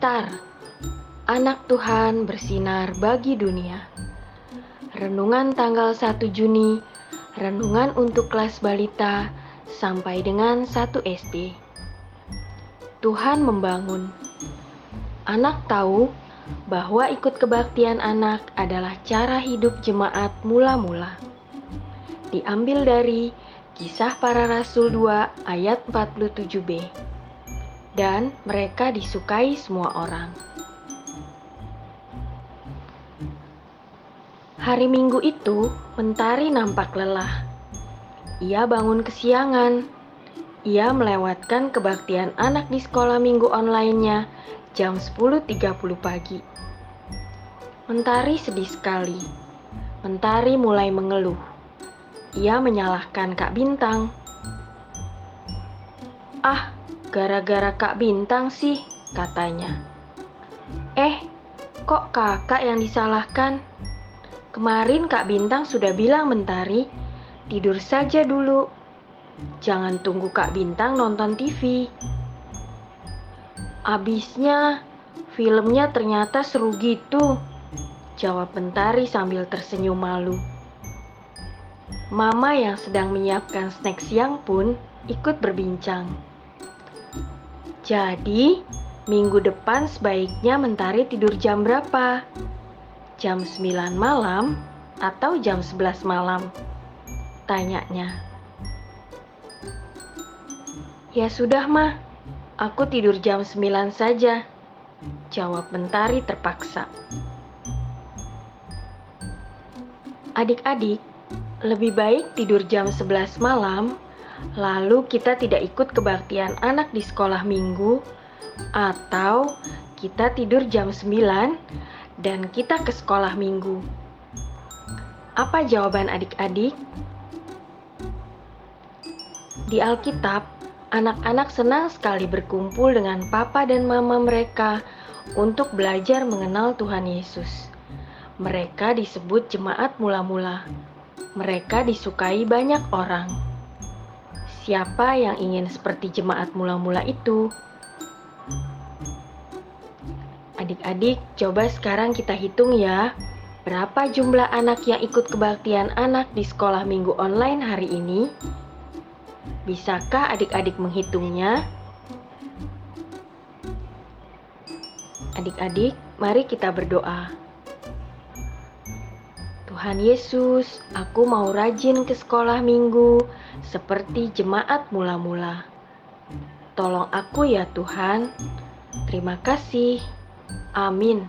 Star, anak Tuhan bersinar bagi dunia. Renungan tanggal 1 Juni, renungan untuk kelas balita sampai dengan 1 SD. Tuhan membangun. Anak tahu bahwa ikut kebaktian anak adalah cara hidup jemaat mula-mula. Diambil dari Kisah Para Rasul 2 ayat 47b. Dan mereka disukai semua orang. Hari Minggu itu, Mentari nampak lelah. Ia bangun kesiangan. Ia melewatkan kebaktian anak di sekolah minggu online-nya jam 10.30 pagi. Mentari sedih sekali. Mentari mulai mengeluh. Ia menyalahkan Kak Bintang. Ah, gara-gara Kak Bintang sih, katanya. Eh, kok kakak yang disalahkan? Kemarin Kak Bintang sudah bilang Mentari, tidur saja dulu. Jangan tunggu Kak Bintang nonton TV. Abisnya, filmnya ternyata seru gitu. Jawab Mentari sambil tersenyum malu. Mama yang sedang menyiapkan snack siang pun ikut berbincang. Jadi, minggu depan sebaiknya Mentari tidur jam berapa? Jam 9 malam atau jam 11 malam? Tanyanya. Ya sudah, mah. Aku tidur jam 9 saja. Jawab Mentari terpaksa. Adik-adik, lebih baik tidur jam 11 malam, lalu kita tidak ikut kebaktian anak di sekolah minggu, atau kita tidur jam 9 dan kita ke sekolah minggu. Apa jawaban adik-adik? Di Alkitab, anak-anak senang sekali berkumpul dengan papa dan mama mereka untuk belajar mengenal Tuhan Yesus. Mereka disebut jemaat mula-mula mereka disukai banyak orang. Siapa yang ingin seperti jemaat mula-mula itu? Adik-adik, coba sekarang kita hitung ya. Berapa jumlah anak yang ikut kebaktian anak di sekolah minggu online hari ini? Bisakah adik-adik menghitungnya? Adik-adik, mari kita berdoa. Tuhan Yesus, aku mau rajin ke sekolah minggu seperti jemaat mula-mula. Tolong aku ya Tuhan. Terima kasih. Amin.